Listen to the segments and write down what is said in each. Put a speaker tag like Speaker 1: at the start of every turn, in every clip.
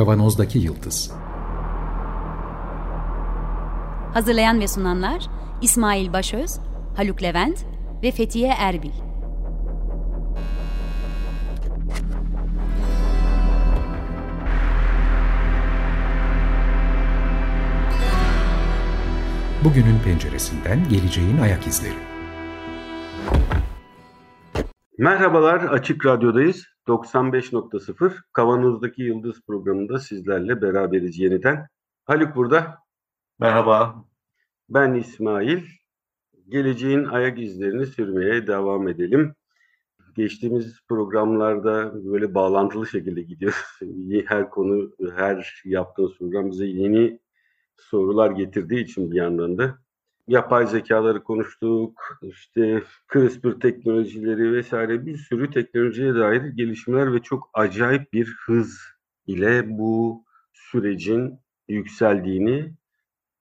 Speaker 1: Kavanozdaki Yıldız
Speaker 2: Hazırlayan ve sunanlar İsmail Başöz, Haluk Levent ve Fethiye Erbil.
Speaker 1: Bugünün penceresinden geleceğin ayak izleri.
Speaker 3: Merhabalar, Açık Radyo'dayız. 95.0 Kavanoz'daki Yıldız programında sizlerle beraberiz yeniden. Haluk burada.
Speaker 4: Merhaba.
Speaker 3: Ben İsmail. Geleceğin ayak izlerini sürmeye devam edelim. Geçtiğimiz programlarda böyle bağlantılı şekilde gidiyoruz. Her konu, her yaptığımız program bize yeni sorular getirdiği için bir yandan da yapay zekaları konuştuk, işte CRISPR teknolojileri vesaire bir sürü teknolojiye dair gelişmeler ve çok acayip bir hız ile bu sürecin yükseldiğini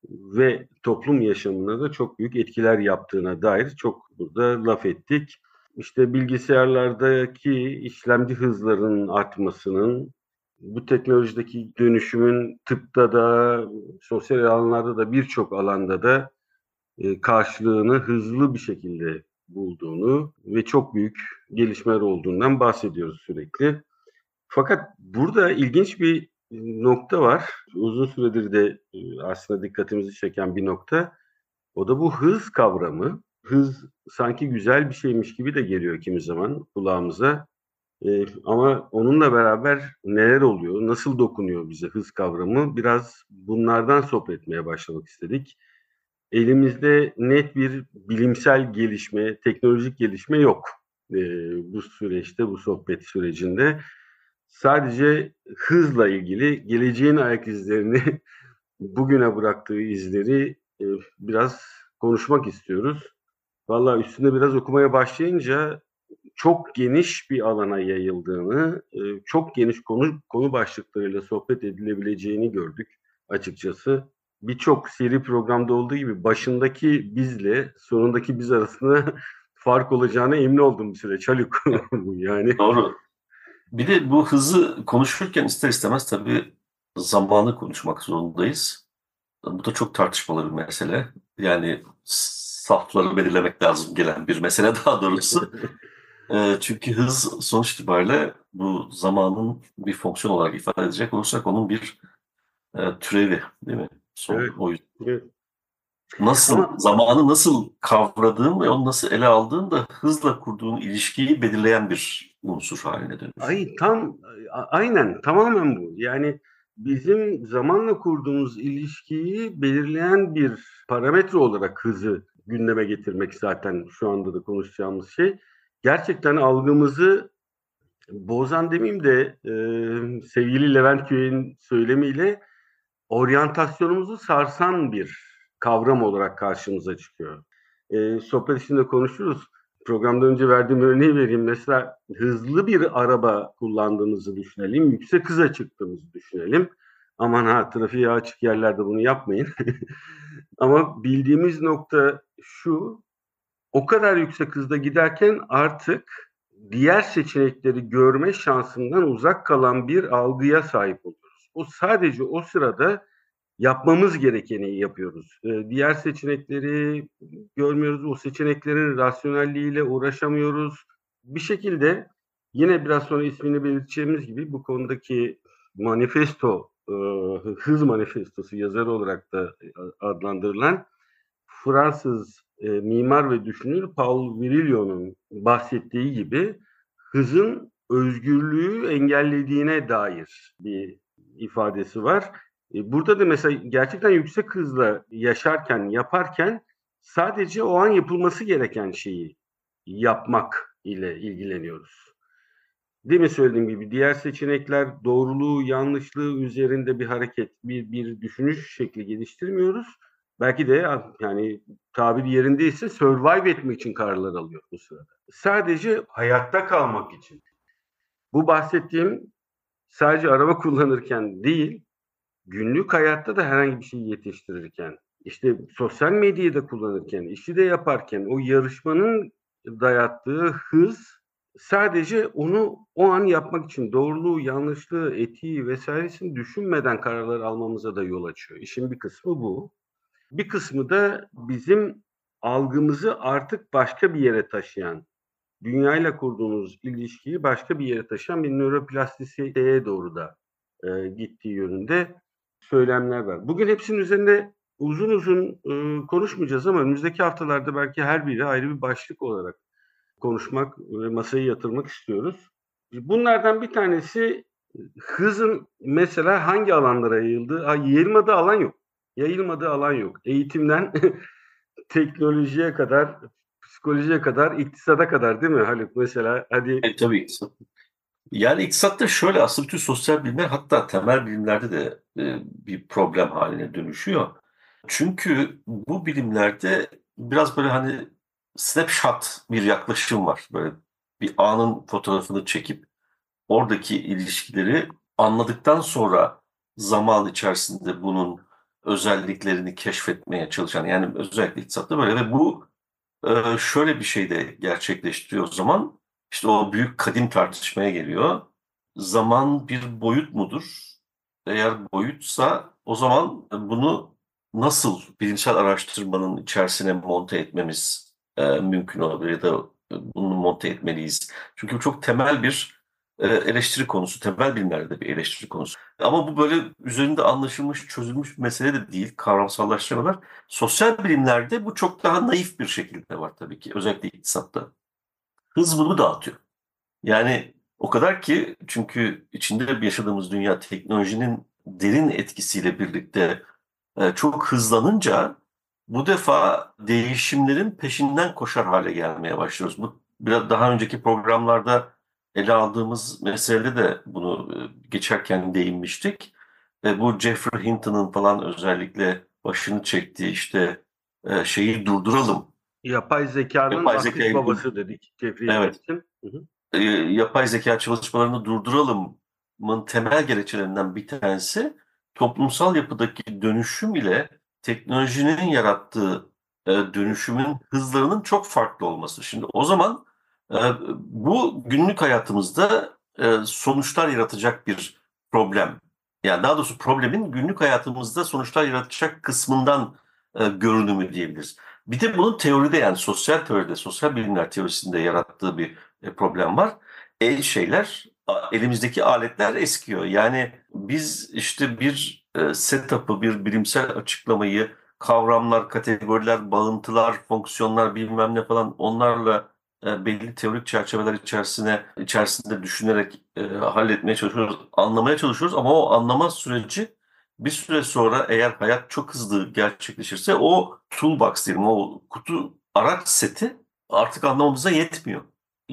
Speaker 3: ve toplum yaşamına da çok büyük etkiler yaptığına dair çok burada laf ettik. İşte bilgisayarlardaki işlemci hızlarının artmasının, bu teknolojideki dönüşümün tıpta da, sosyal alanlarda da birçok alanda da e, karşılığını hızlı bir şekilde bulduğunu ve çok büyük gelişmeler olduğundan bahsediyoruz sürekli. Fakat burada ilginç bir nokta var. Uzun süredir de e, aslında dikkatimizi çeken bir nokta. O da bu hız kavramı. Hız sanki güzel bir şeymiş gibi de geliyor kimi zaman kulağımıza. Ee, ama onunla beraber neler oluyor, nasıl dokunuyor bize hız kavramı biraz bunlardan sohbet etmeye başlamak istedik. Elimizde net bir bilimsel gelişme, teknolojik gelişme yok e, bu süreçte, bu sohbet sürecinde. Sadece hızla ilgili geleceğin ayak izlerini, bugüne bıraktığı izleri e, biraz konuşmak istiyoruz. Valla üstünde biraz okumaya başlayınca çok geniş bir alana yayıldığını, e, çok geniş konu konu başlıklarıyla sohbet edilebileceğini gördük açıkçası. Birçok seri programda olduğu gibi başındaki bizle sonundaki biz arasında fark olacağına emin oldum bir süreç Haluk.
Speaker 4: yani. Doğru. Bir de bu hızı konuşurken ister istemez tabii zamanı konuşmak zorundayız. Bu da çok tartışmalı bir mesele. Yani safları belirlemek lazım gelen bir mesele daha doğrusu. E, çünkü hız sonuç itibariyle bu zamanın bir fonksiyon olarak ifade edecek olursak onun bir e, türevi değil mi? Son, evet. O yüzden. Evet. Nasıl, Ama, zamanı nasıl kavradığın ve onu nasıl ele aldığın da hızla kurduğun ilişkiyi belirleyen bir unsur haline dönüyor.
Speaker 3: Ay tam aynen tamamen bu. Yani bizim zamanla kurduğumuz ilişkiyi belirleyen bir parametre olarak hızı gündeme getirmek zaten şu anda da konuşacağımız şey gerçekten algımızı bozan demeyeyim de e, sevgili Levent Köy'ün söylemiyle oryantasyonumuzu sarsan bir kavram olarak karşımıza çıkıyor. E, sohbet içinde konuşuruz. Programdan önce verdiğim örneği vereyim. Mesela hızlı bir araba kullandığınızı düşünelim. Yüksek hıza çıktığınızı düşünelim. Aman ha trafiğe açık yerlerde bunu yapmayın. Ama bildiğimiz nokta şu o kadar yüksek hızda giderken artık diğer seçenekleri görme şansından uzak kalan bir algıya sahip oluyoruz. O sadece o sırada yapmamız gerekeni yapıyoruz. Ee, diğer seçenekleri görmüyoruz. O seçeneklerin rasyonelliğiyle uğraşamıyoruz. Bir şekilde yine biraz sonra ismini belirteceğimiz gibi bu konudaki manifesto, e, hız manifestosu yazarı olarak da adlandırılan Fransız e, mimar ve düşünür Paul Virilio'nun bahsettiği gibi hızın özgürlüğü engellediğine dair bir ifadesi var. E, burada da mesela gerçekten yüksek hızla yaşarken, yaparken sadece o an yapılması gereken şeyi yapmak ile ilgileniyoruz. Değil mi söylediğim gibi diğer seçenekler doğruluğu, yanlışlığı üzerinde bir hareket, bir, bir düşünüş şekli geliştirmiyoruz belki de yani tabir yerindeyse survive etmek için kararlar alıyor bu sırada. Sadece hayatta kalmak için. Bu bahsettiğim sadece araba kullanırken değil, günlük hayatta da herhangi bir şey yetiştirirken, işte sosyal medyayı kullanırken, işi de yaparken o yarışmanın dayattığı hız sadece onu o an yapmak için doğruluğu, yanlışlığı, etiği vesairesini düşünmeden kararlar almamıza da yol açıyor. İşin bir kısmı bu. Bir kısmı da bizim algımızı artık başka bir yere taşıyan, dünyayla kurduğumuz ilişkiyi başka bir yere taşıyan bir nöroplastisiteye doğru da e, gittiği yönünde söylemler var. Bugün hepsinin üzerinde uzun uzun e, konuşmayacağız ama önümüzdeki haftalarda belki her biri ayrı bir başlık olarak konuşmak ve masaya yatırmak istiyoruz. Bunlardan bir tanesi hızın mesela hangi alanlara yayıldığı, ha, yayılmadığı alan yok. Yayılmadığı alan yok. Eğitimden teknolojiye kadar, psikolojiye kadar, iktisada kadar değil mi Haluk? Mesela hadi.
Speaker 4: E, tabii. Yani iktisatta şöyle aslında bütün sosyal bilimler hatta temel bilimlerde de e, bir problem haline dönüşüyor. Çünkü bu bilimlerde biraz böyle hani snapshot bir yaklaşım var. Böyle bir anın fotoğrafını çekip oradaki ilişkileri anladıktan sonra zaman içerisinde bunun özelliklerini keşfetmeye çalışan yani özellikle iktisatta böyle ve bu şöyle bir şey de gerçekleştiriyor o zaman işte o büyük kadim tartışmaya geliyor. Zaman bir boyut mudur? Eğer boyutsa o zaman bunu nasıl bilimsel araştırmanın içerisine monte etmemiz mümkün olabilir ya da bunu monte etmeliyiz. Çünkü çok temel bir eleştiri konusu, temel bilimlerde bir eleştiri konusu. Ama bu böyle üzerinde anlaşılmış, çözülmüş bir mesele de değil, kavramsallaştırmalar. Sosyal bilimlerde bu çok daha naif bir şekilde var tabii ki, özellikle iktisatta. Hız bunu dağıtıyor. Yani o kadar ki çünkü içinde yaşadığımız dünya teknolojinin derin etkisiyle birlikte e, çok hızlanınca bu defa değişimlerin peşinden koşar hale gelmeye başlıyoruz. Bu biraz daha önceki programlarda ele aldığımız meselede de bunu e, geçerken değinmiştik. E, bu Jeffrey Hinton'ın falan özellikle başını çektiği işte e, şeyi durduralım.
Speaker 3: Yapay zekanın yapay zekayı, babası dedik Jeffrey
Speaker 4: evet. Hinton. E, yapay zeka çalışmalarını durduralımın temel gerekçelerinden bir tanesi toplumsal yapıdaki dönüşüm ile teknolojinin yarattığı e, dönüşümün hızlarının çok farklı olması. Şimdi o zaman bu günlük hayatımızda e, sonuçlar yaratacak bir problem. Yani daha doğrusu problemin günlük hayatımızda sonuçlar yaratacak kısmından e, görünümü diyebiliriz. Bir de bunun teoride yani sosyal teoride, sosyal bilimler teorisinde yarattığı bir e, problem var. El şeyler, elimizdeki aletler eskiyor. Yani biz işte bir setup'ı, bir bilimsel açıklamayı, kavramlar, kategoriler, bağıntılar, fonksiyonlar bilmem ne falan onlarla e, belli teorik çerçeveler içerisine içerisinde düşünerek e, halletmeye çalışıyoruz, anlamaya çalışıyoruz ama o anlama süreci bir süre sonra eğer hayat çok hızlı gerçekleşirse o toolbox diyelim, o kutu araç seti artık anlamamıza yetmiyor.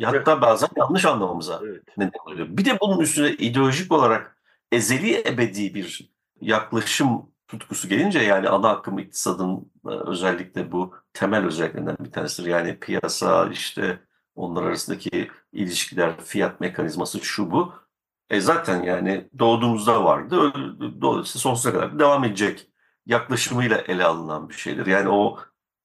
Speaker 4: Hatta evet. bazen yanlış anlamamıza evet. neden oluyor. Bir de bunun üstüne ideolojik olarak ezeli ebedi bir yaklaşım tutkusu gelince yani ana akım iktisadın e, özellikle bu temel özelliklerinden bir tanesidir. Yani piyasa işte onlar arasındaki ilişkiler, fiyat mekanizması şu bu. E zaten yani doğduğumuzda vardı. Dolayısıyla sonsuza kadar devam edecek yaklaşımıyla ele alınan bir şeydir. Yani o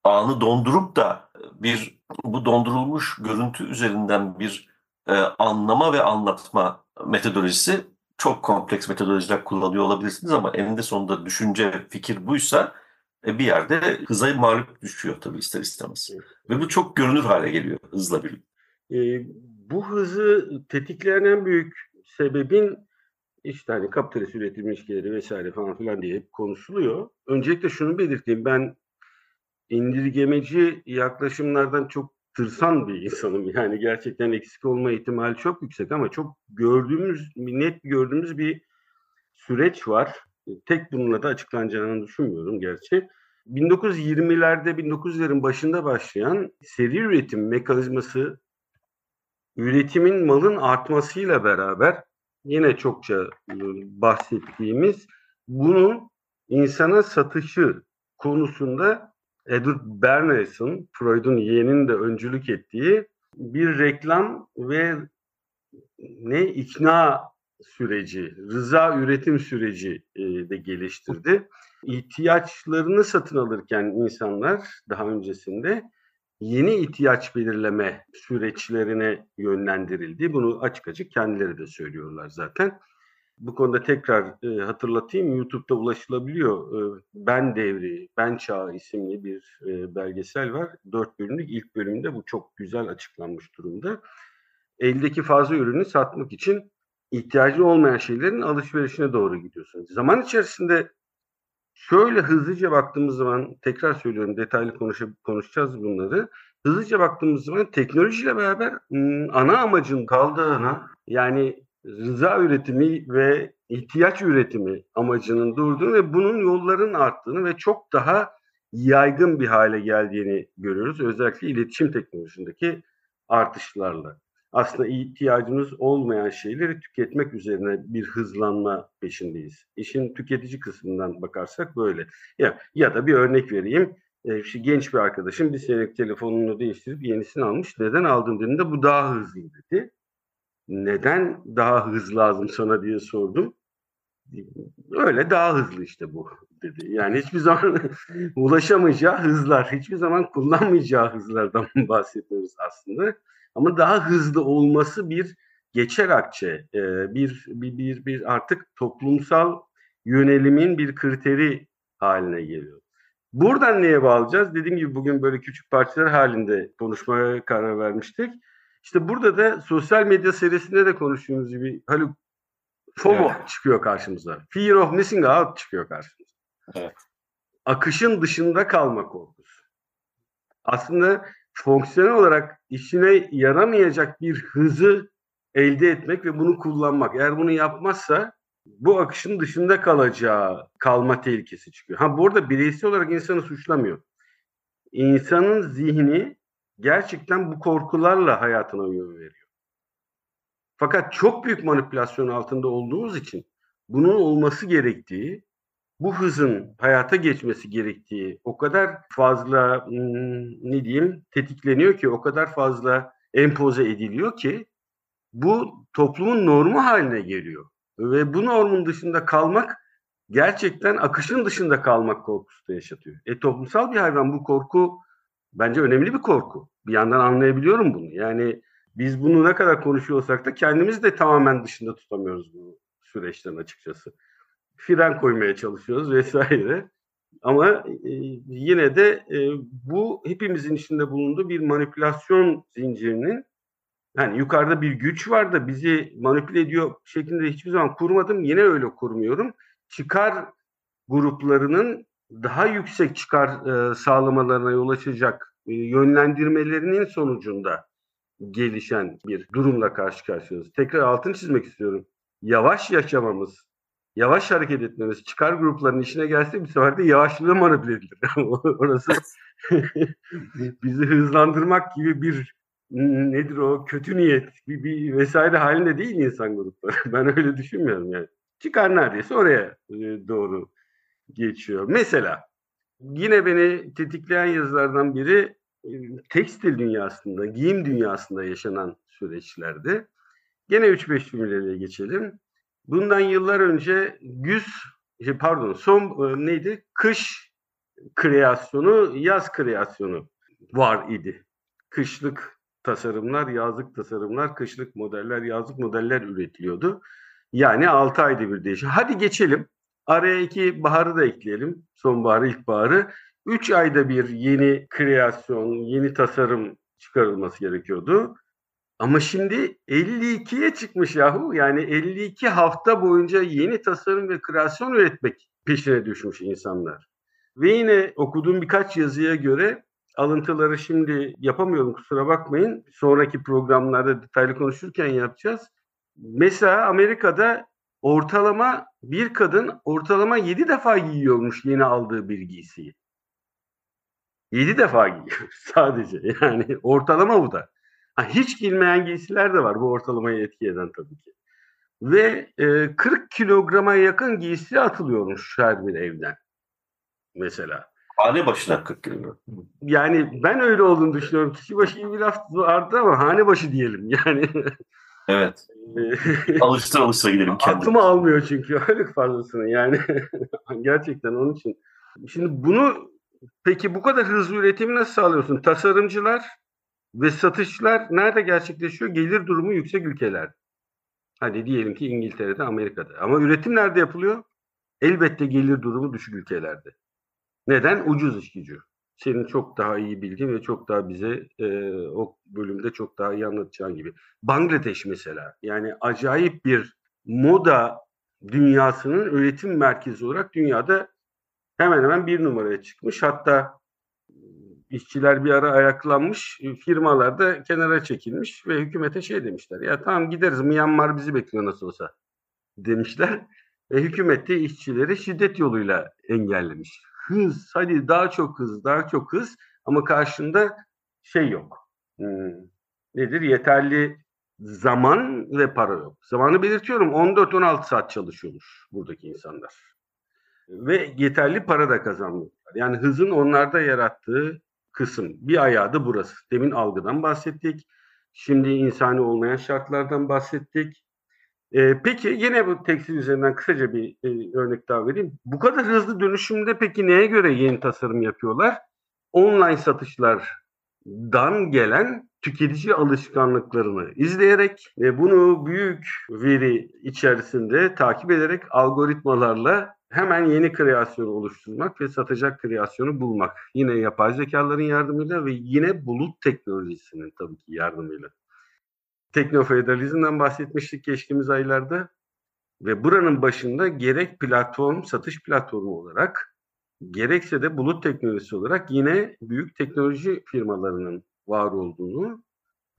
Speaker 4: anı dondurup da bir bu dondurulmuş görüntü üzerinden bir e, anlama ve anlatma metodolojisi çok kompleks metodolojiler kullanıyor olabilirsiniz ama eninde sonunda düşünce, fikir buysa e, bir yerde hıza mağlup düşüyor tabii ister istemez. Ve bu çok görünür hale geliyor hızla birlikte.
Speaker 3: E, bu hızı tetikleyen en büyük sebebin işte hani kapitalist üretim ilişkileri vesaire falan filan diye hep konuşuluyor. Öncelikle şunu belirteyim. Ben indirgemeci yaklaşımlardan çok tırsan bir insanım. Yani gerçekten eksik olma ihtimali çok yüksek ama çok gördüğümüz, net gördüğümüz bir süreç var. Tek bununla da açıklanacağını düşünmüyorum gerçi. 1920'lerde, 1900'lerin başında başlayan seri üretim mekanizması üretimin malın artmasıyla beraber yine çokça e, bahsettiğimiz bunun insana satışı konusunda Edward Bernays'ın, Freud'un yeğeninin de öncülük ettiği bir reklam ve ne ikna süreci, rıza üretim süreci e, de geliştirdi. İhtiyaçlarını satın alırken insanlar daha öncesinde yeni ihtiyaç belirleme süreçlerine yönlendirildi. Bunu açık açık kendileri de söylüyorlar zaten. Bu konuda tekrar e, hatırlatayım. YouTube'da ulaşılabiliyor. E, ben Devri, Ben Çağı isimli bir e, belgesel var. Dört bölümlük ilk bölümde bu çok güzel açıklanmış durumda. Eldeki fazla ürünü satmak için ihtiyacı olmayan şeylerin alışverişine doğru gidiyorsunuz. Zaman içerisinde şöyle hızlıca baktığımız zaman tekrar söylüyorum detaylı konuşup konuşacağız bunları. Hızlıca baktığımız zaman teknolojiyle beraber ana amacın kaldığına yani rıza üretimi ve ihtiyaç üretimi amacının durduğunu ve bunun yolların arttığını ve çok daha yaygın bir hale geldiğini görüyoruz. Özellikle iletişim teknolojisindeki artışlarla. Aslında ihtiyacımız olmayan şeyleri tüketmek üzerine bir hızlanma peşindeyiz. İşin tüketici kısmından bakarsak böyle. Ya, ya da bir örnek vereyim. E, işte genç bir arkadaşım bir senelik telefonunu değiştirip yenisini almış. Neden aldın dediğinde bu daha hızlı dedi neden daha hızlı lazım sana diye sordum. Öyle daha hızlı işte bu dedi. Yani hiçbir zaman ulaşamayacağı hızlar, hiçbir zaman kullanmayacağı hızlardan bahsediyoruz aslında. Ama daha hızlı olması bir geçer akçe, bir, bir, bir, bir artık toplumsal yönelimin bir kriteri haline geliyor. Buradan neye bağlayacağız? Dediğim gibi bugün böyle küçük parçalar halinde konuşmaya karar vermiştik. İşte burada da sosyal medya serisinde de konuştuğumuz gibi Haluk FOMO evet. çıkıyor karşımıza. Fear of missing out çıkıyor karşımıza. Evet. Akışın dışında kalma korkusu. Aslında fonksiyonel olarak işine yaramayacak bir hızı elde etmek ve bunu kullanmak. Eğer bunu yapmazsa bu akışın dışında kalacağı kalma tehlikesi çıkıyor. Ha burada bireysel olarak insanı suçlamıyor. İnsanın zihni gerçekten bu korkularla hayatına yön veriyor. Fakat çok büyük manipülasyon altında olduğumuz için bunun olması gerektiği, bu hızın hayata geçmesi gerektiği o kadar fazla hmm, ne diyeyim tetikleniyor ki, o kadar fazla empoze ediliyor ki bu toplumun normu haline geliyor. Ve bu normun dışında kalmak gerçekten akışın dışında kalmak korkusu da yaşatıyor. E toplumsal bir hayvan bu korku bence önemli bir korku. Bir yandan anlayabiliyorum bunu. Yani biz bunu ne kadar konuşuyorsak da kendimizi de tamamen dışında tutamıyoruz bu süreçten açıkçası. Fren koymaya çalışıyoruz vesaire. Ama e, yine de e, bu hepimizin içinde bulunduğu bir manipülasyon zincirinin yani yukarıda bir güç var da bizi manipüle ediyor şeklinde hiçbir zaman kurmadım. Yine öyle kurmuyorum. Çıkar gruplarının daha yüksek çıkar e, sağlamalarına yol açacak e, yönlendirmelerinin sonucunda gelişen bir durumla karşı karşıyayız. Tekrar altını çizmek istiyorum. Yavaş yaşamamız, yavaş hareket etmemiz, çıkar gruplarının işine gelse bir sefer de yavaşlığı manipüle edilir. Orası bizi hızlandırmak gibi bir nedir o kötü niyet bir, bir vesaire halinde değil insan grupları. Ben öyle düşünmüyorum yani. Çıkar neredeyse oraya e, doğru geçiyor. Mesela yine beni tetikleyen yazılardan biri tekstil dünyasında, giyim dünyasında yaşanan süreçlerdi. Gene 3-5 cümleyle geçelim. Bundan yıllar önce güz, şey, pardon son neydi? Kış kreasyonu, yaz kreasyonu var idi. Kışlık tasarımlar, yazlık tasarımlar, kışlık modeller, yazlık modeller üretiliyordu. Yani 6 ayda bir değişiyor. Hadi geçelim Araya iki baharı da ekleyelim. Sonbaharı, ilkbaharı. Üç ayda bir yeni kreasyon, yeni tasarım çıkarılması gerekiyordu. Ama şimdi 52'ye çıkmış yahu. Yani 52 hafta boyunca yeni tasarım ve kreasyon üretmek peşine düşmüş insanlar. Ve yine okuduğum birkaç yazıya göre alıntıları şimdi yapamıyorum kusura bakmayın. Sonraki programlarda detaylı konuşurken yapacağız. Mesela Amerika'da ortalama bir kadın ortalama 7 defa giyiyormuş yeni aldığı bir giysiyi. 7 defa giyiyor sadece. Yani ortalama bu da. Ha, hiç giyilmeyen giysiler de var bu ortalamayı etki eden tabii ki. Ve e, 40 kilograma yakın giysi atılıyormuş her bir evden. Mesela.
Speaker 4: Hane başına 40 kilogram.
Speaker 3: Yani ben öyle olduğunu düşünüyorum. Kişi başı gibi bir laf vardı ama hane başı diyelim. Yani
Speaker 4: Evet. alıştır alıştır gidelim
Speaker 3: kendimiz. Aklıma almıyor çünkü öyle fazlasını yani. Gerçekten onun için. Şimdi bunu Peki bu kadar hızlı üretimi nasıl sağlıyorsun? Tasarımcılar ve satışlar nerede gerçekleşiyor? Gelir durumu yüksek ülkeler. Hadi diyelim ki İngiltere'de, Amerika'da. Ama üretim nerede yapılıyor? Elbette gelir durumu düşük ülkelerde. Neden? Ucuz iş gücü. Senin çok daha iyi bilgin ve çok daha bize e, o bölümde çok daha iyi anlatacağın gibi. Bangladeş mesela. Yani acayip bir moda dünyasının üretim merkezi olarak dünyada hemen hemen bir numaraya çıkmış. Hatta işçiler bir ara ayaklanmış, firmalar da kenara çekilmiş ve hükümete şey demişler. Ya tamam gideriz Myanmar bizi bekliyor nasıl olsa demişler. Ve hükümet de işçileri şiddet yoluyla engellemiş. Hız, hadi daha çok hız, daha çok hız ama karşında şey yok. Hmm, nedir? Yeterli zaman ve para yok. Zamanı belirtiyorum 14-16 saat çalışıyormuş buradaki insanlar. Ve yeterli para da kazanmıyorlar. Yani hızın onlarda yarattığı kısım. Bir ayağı da burası. Demin algıdan bahsettik. Şimdi insani olmayan şartlardan bahsettik. Ee, peki yine bu tekstil üzerinden kısaca bir e, örnek daha vereyim. Bu kadar hızlı dönüşümde peki neye göre yeni tasarım yapıyorlar? Online satışlardan gelen tüketici alışkanlıklarını izleyerek ve bunu büyük veri içerisinde takip ederek algoritmalarla hemen yeni kreasyon oluşturmak ve satacak kreasyonu bulmak. Yine yapay zekaların yardımıyla ve yine bulut teknolojisinin tabii ki yardımıyla. Teknofeodalizmden bahsetmiştik geçtiğimiz aylarda ve buranın başında gerek platform, satış platformu olarak gerekse de bulut teknolojisi olarak yine büyük teknoloji firmalarının var olduğunu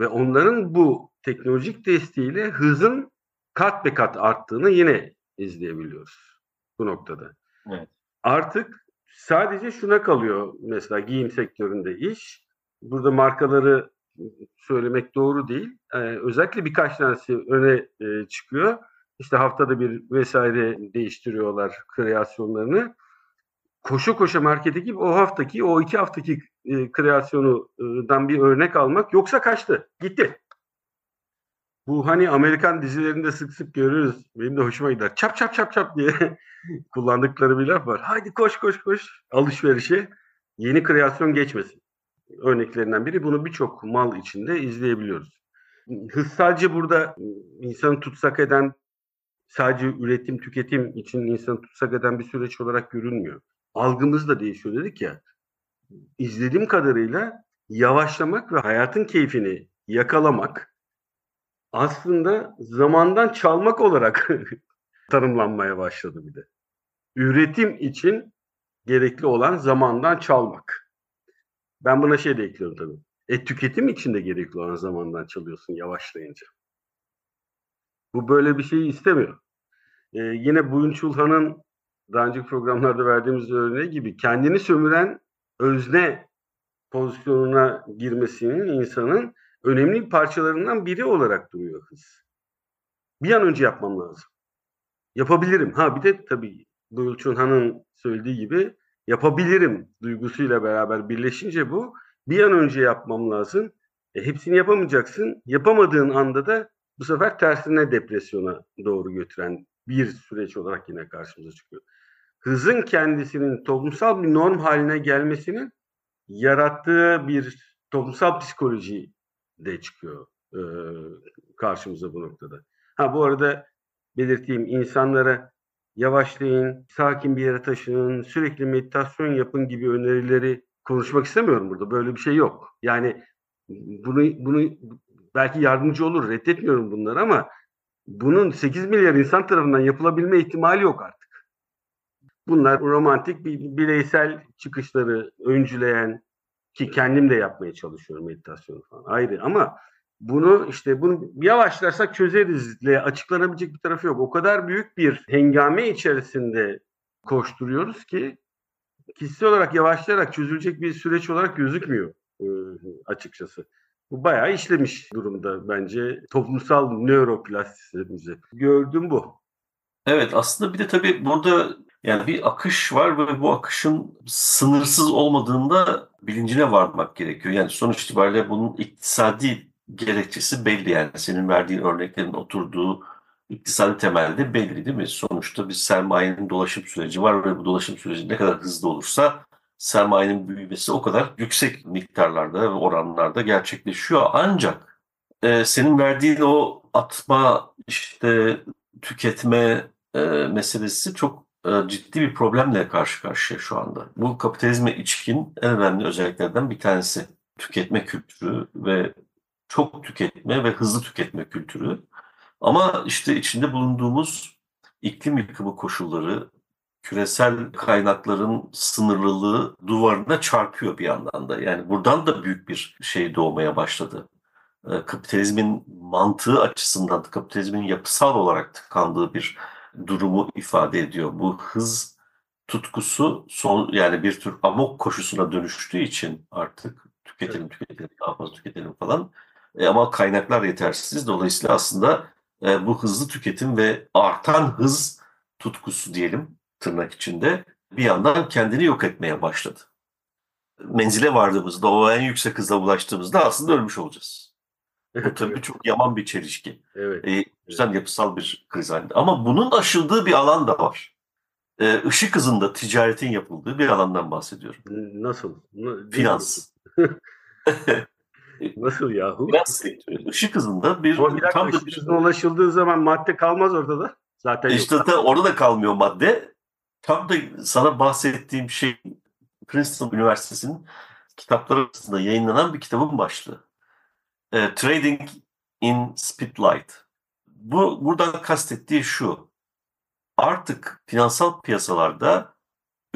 Speaker 3: ve onların bu teknolojik desteğiyle hızın kat be kat arttığını yine izleyebiliyoruz bu noktada. Evet. Artık sadece şuna kalıyor mesela giyim sektöründe iş. Burada markaları söylemek doğru değil. Ee, özellikle birkaç tanesi öne e, çıkıyor. İşte haftada bir vesaire değiştiriyorlar kreasyonlarını. Koşu koşa markete gibi o haftaki, o iki haftaki e, kreasyonundan bir örnek almak. Yoksa kaçtı, gitti. Bu hani Amerikan dizilerinde sık sık görürüz. Benim de hoşuma gider. Çap çap çap çap diye kullandıkları bir laf var. Haydi koş koş koş alışverişe yeni kreasyon geçmesin. Örneklerinden biri bunu birçok mal içinde izleyebiliyoruz. Hız sadece burada insanı tutsak eden sadece üretim tüketim için insanı tutsak eden bir süreç olarak görünmüyor. Algımız da değişiyor dedik ya. İzlediğim kadarıyla yavaşlamak ve hayatın keyfini yakalamak aslında zamandan çalmak olarak tanımlanmaya başladı bir de. Üretim için gerekli olan zamandan çalmak. Ben buna şey de ekliyorum tabii. E tüketim için de gerekli olan zamandan çalıyorsun yavaşlayınca. Bu böyle bir şeyi istemiyor. Ee, yine Buyun Çulhan'ın daha önceki programlarda verdiğimiz örneği gibi kendini sömüren özne pozisyonuna girmesinin insanın önemli parçalarından biri olarak duruyor hız. Bir an önce yapmam lazım. Yapabilirim. Ha bir de tabii Buyul Han'ın söylediği gibi yapabilirim duygusuyla beraber birleşince bu bir an önce yapmam lazım. E, hepsini yapamayacaksın. Yapamadığın anda da bu sefer tersine depresyona doğru götüren bir süreç olarak yine karşımıza çıkıyor. Hızın kendisinin toplumsal bir norm haline gelmesinin yarattığı bir toplumsal psikoloji de çıkıyor e, karşımıza bu noktada. Ha bu arada belirteyim insanlara yavaşlayın, sakin bir yere taşının, sürekli meditasyon yapın gibi önerileri konuşmak istemiyorum burada. Böyle bir şey yok. Yani bunu bunu belki yardımcı olur. Reddetmiyorum bunları ama bunun 8 milyar insan tarafından yapılabilme ihtimali yok artık. Bunlar romantik bir bireysel çıkışları öncüleyen ki kendim de yapmaya çalışıyorum meditasyonu falan ayrı ama bunu işte bunu yavaşlarsak çözerizle açıklanabilecek bir tarafı yok. O kadar büyük bir hengame içerisinde koşturuyoruz ki kişisel olarak yavaşlayarak çözülecek bir süreç olarak gözükmüyor e, açıkçası. Bu bayağı işlemiş durumda bence toplumsal nöroplastisitemizi. Gördüm bu.
Speaker 4: Evet aslında bir de tabii burada yani bir akış var ve bu akışın sınırsız olmadığında bilincine varmak gerekiyor. Yani sonuç itibariyle bunun iktisadi gerekçesi belli yani. Senin verdiğin örneklerin oturduğu iktisadi temelde belli değil mi? Sonuçta bir sermayenin dolaşım süreci var ve bu dolaşım süreci ne kadar hızlı olursa sermayenin büyümesi o kadar yüksek miktarlarda ve oranlarda gerçekleşiyor. Ancak e, senin verdiğin o atma, işte tüketme e, meselesi çok e, ciddi bir problemle karşı karşıya şu anda. Bu kapitalizme içkin en önemli özelliklerden bir tanesi. Tüketme kültürü ve çok tüketme ve hızlı tüketme kültürü. Ama işte içinde bulunduğumuz iklim yıkımı koşulları, küresel kaynakların sınırlılığı duvarına çarpıyor bir yandan da. Yani buradan da büyük bir şey doğmaya başladı. Ee, kapitalizmin mantığı açısından, kapitalizmin yapısal olarak tıkandığı bir durumu ifade ediyor. Bu hız tutkusu son yani bir tür amok koşusuna dönüştüğü için artık tüketelim tüketelim daha fazla tüketelim falan. E, ama kaynaklar yetersiz. Dolayısıyla aslında e, bu hızlı tüketim ve artan hız tutkusu diyelim tırnak içinde bir yandan kendini yok etmeye başladı. Menzile vardığımızda, o en yüksek hızla ulaştığımızda aslında ölmüş olacağız. Bu tabii çok yaman bir çelişki.
Speaker 3: Evet.
Speaker 4: Ee, güzel yapısal bir kriz halinde. Ama bunun aşıldığı bir alan da var. Ee, ışık hızında ticaretin yapıldığı bir alandan bahsediyorum.
Speaker 3: Nasıl?
Speaker 4: Finans.
Speaker 3: Nasıl yahu?
Speaker 4: Sektörü. Işık hızında bir...
Speaker 3: Ama bir dakika,
Speaker 4: tam da
Speaker 3: ışık hızına ulaşıldığı zaman madde kalmaz ortada. Zaten
Speaker 4: işte
Speaker 3: yok.
Speaker 4: da orada da kalmıyor madde. Tam da sana bahsettiğim şey Princeton Üniversitesi'nin kitapları arasında yayınlanan bir kitabın başlığı. E, Trading in Speedlight. Bu buradan kastettiği şu. Artık finansal piyasalarda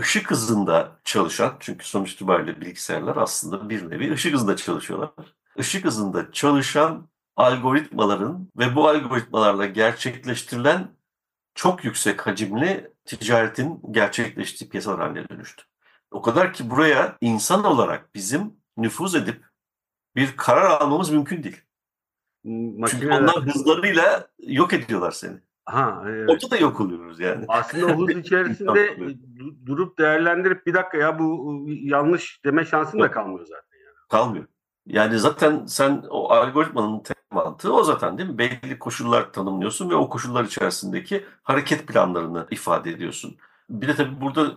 Speaker 4: ışık hızında çalışan, çünkü sonuç itibariyle bilgisayarlar aslında bir nevi ışık hızında çalışıyorlar. Işık hızında çalışan algoritmaların ve bu algoritmalarla gerçekleştirilen çok yüksek hacimli ticaretin gerçekleştiği piyasalar haline dönüştü. O kadar ki buraya insan olarak bizim nüfuz edip bir karar almamız mümkün değil.
Speaker 3: Makineler...
Speaker 4: Çünkü onlar hızlarıyla yok ediyorlar seni.
Speaker 3: Ha, evet.
Speaker 4: Orada da yok oluyoruz yani.
Speaker 3: Aslında o hız içerisinde durup değerlendirip bir dakika ya bu yanlış deme şansın da kalmıyor zaten. Yani.
Speaker 4: Kalmıyor. Yani zaten sen o algoritmanın mantığı o zaten değil mi? Belli koşullar tanımlıyorsun ve o koşullar içerisindeki hareket planlarını ifade ediyorsun. Bir de tabii burada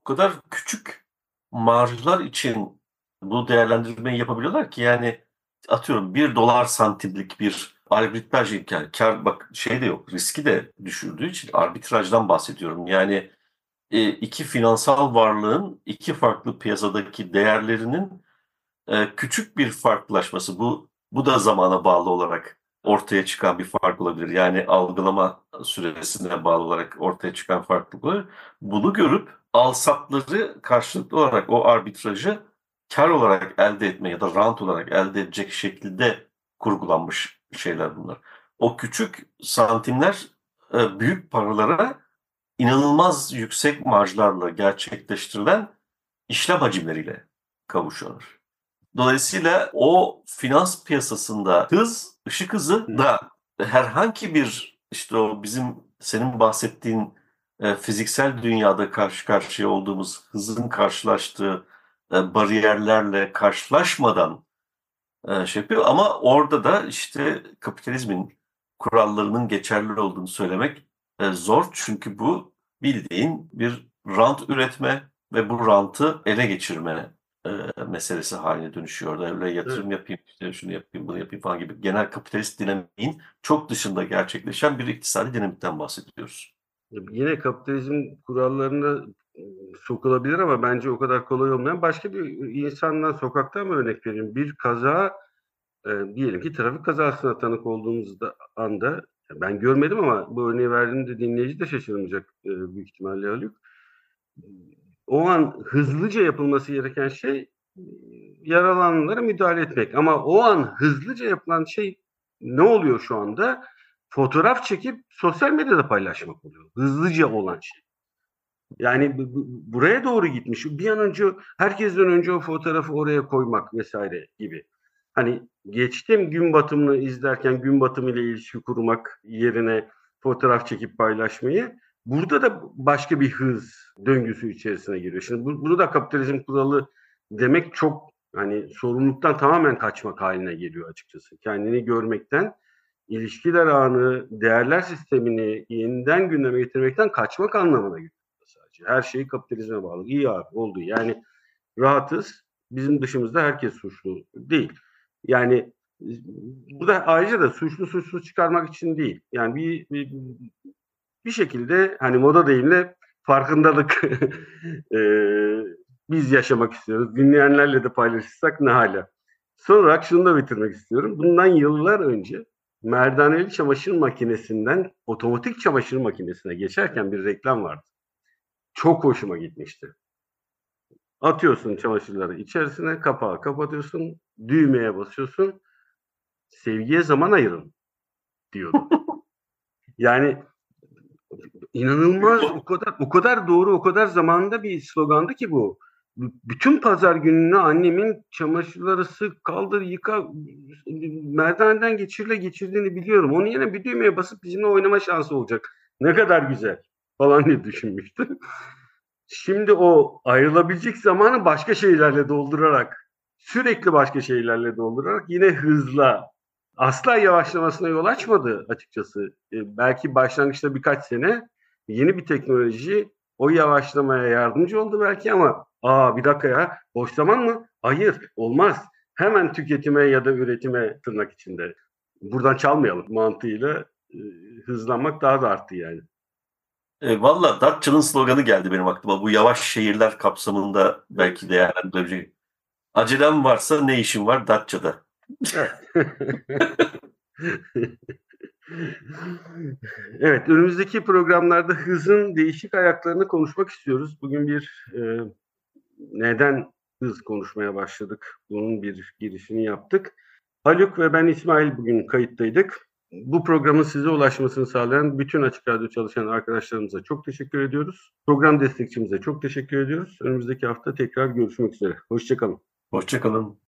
Speaker 4: o kadar küçük marjlar için bu değerlendirmeyi yapabiliyorlar ki yani atıyorum bir dolar santimlik bir arbitraj imkanı. Kar bak şey de yok. Riski de düşürdüğü için arbitrajdan bahsediyorum. Yani e, iki finansal varlığın iki farklı piyasadaki değerlerinin e, küçük bir farklılaşması. Bu bu da zamana bağlı olarak ortaya çıkan bir fark olabilir. Yani algılama süresine bağlı olarak ortaya çıkan farklılık olabilir. Bunu görüp alsatları karşılıklı olarak o arbitrajı kar olarak elde etme ya da rant olarak elde edecek şekilde kurgulanmış şeyler bunlar. O küçük santimler e, büyük paralara inanılmaz yüksek marjlarla gerçekleştirilen işlem hacimleriyle kavuşuyorlar. Dolayısıyla o finans piyasasında hız, ışık hızı da herhangi bir işte o bizim senin bahsettiğin e, fiziksel dünyada karşı karşıya olduğumuz hızın karşılaştığı e, bariyerlerle karşılaşmadan e, şey yapıyor. Ama orada da işte kapitalizmin kurallarının geçerli olduğunu söylemek e, zor. Çünkü bu bildiğin bir rant üretme ve bu rantı ele geçirme meselesi haline dönüşüyor. Öyle yatırım evet. yapayım, işte şunu yapayım, bunu yapayım falan gibi genel kapitalist dinamiğin çok dışında gerçekleşen bir iktisadi dinamikten bahsediyoruz.
Speaker 3: Yine kapitalizm kurallarına sokulabilir ama bence o kadar kolay olmayan başka bir insandan sokaktan mı örnek vereyim? Bir kaza e, diyelim ki trafik kazasına tanık olduğumuzda anda ben görmedim ama bu örneği verdiğimde dinleyici de şaşırmayacak e, büyük ihtimalle Haluk. O an hızlıca yapılması gereken şey yaralananlara müdahale etmek. Ama o an hızlıca yapılan şey ne oluyor şu anda? Fotoğraf çekip sosyal medyada paylaşmak oluyor. Hızlıca olan şey. Yani buraya doğru gitmiş. Bir an önce herkesten önce o fotoğrafı oraya koymak vesaire gibi. Hani geçtim gün batımını izlerken gün batımı ile ilişki kurmak yerine fotoğraf çekip paylaşmayı. Burada da başka bir hız döngüsü içerisine giriyor. Şimdi bu, bunu da kapitalizm kuralı demek çok hani sorumluluktan tamamen kaçmak haline geliyor açıkçası. Kendini görmekten, ilişkiler ağını, değerler sistemini yeniden gündeme getirmekten kaçmak anlamına geliyor sadece. Her şey kapitalizme bağlı. İyi abi oldu. Yani rahatız. Bizim dışımızda herkes suçlu değil. Yani burada ayrıca da suçlu suçlu çıkarmak için değil. Yani bir, bir, bir şekilde hani moda deyimle farkındalık e, biz yaşamak istiyoruz. Dinleyenlerle de paylaşırsak ne hala. Son olarak şunu da bitirmek istiyorum. Bundan yıllar önce merdaneli çamaşır makinesinden otomatik çamaşır makinesine geçerken bir reklam vardı. Çok hoşuma gitmişti. Atıyorsun çamaşırları içerisine, kapağı kapatıyorsun, düğmeye basıyorsun. Sevgiye zaman ayırın diyordu. yani inanılmaz o kadar o kadar doğru o kadar zamanında bir slogandı ki bu. Bütün pazar gününü annemin çamaşırları sık kaldır yıka merdaneden geçirle geçirdiğini biliyorum. Onun yerine bir düğmeye basıp bizimle oynama şansı olacak. Ne kadar güzel falan diye düşünmüştüm. Şimdi o ayrılabilecek zamanı başka şeylerle doldurarak sürekli başka şeylerle doldurarak yine hızla asla yavaşlamasına yol açmadı açıkçası. E, belki başlangıçta birkaç sene yeni bir teknoloji o yavaşlamaya yardımcı oldu belki ama aa bir dakika ya boş zaman mı? Hayır olmaz. Hemen tüketime ya da üretime tırnak içinde. Buradan çalmayalım mantığıyla e, hızlanmak daha da arttı yani.
Speaker 4: E, Valla Datça'nın sloganı geldi benim aklıma. Bu yavaş şehirler kapsamında belki değerlendirebilecek. Acelem varsa ne işin var Datça'da?
Speaker 3: evet, önümüzdeki programlarda hızın değişik ayaklarını konuşmak istiyoruz. Bugün bir e, neden hız konuşmaya başladık? Bunun bir girişini yaptık. Haluk ve ben İsmail bugün kayıttaydık. Bu programın size ulaşmasını sağlayan bütün Açık Radyo çalışan arkadaşlarımıza çok teşekkür ediyoruz. Program destekçimize çok teşekkür ediyoruz. Önümüzdeki hafta tekrar görüşmek üzere. Hoşçakalın.
Speaker 4: Hoşçakalın.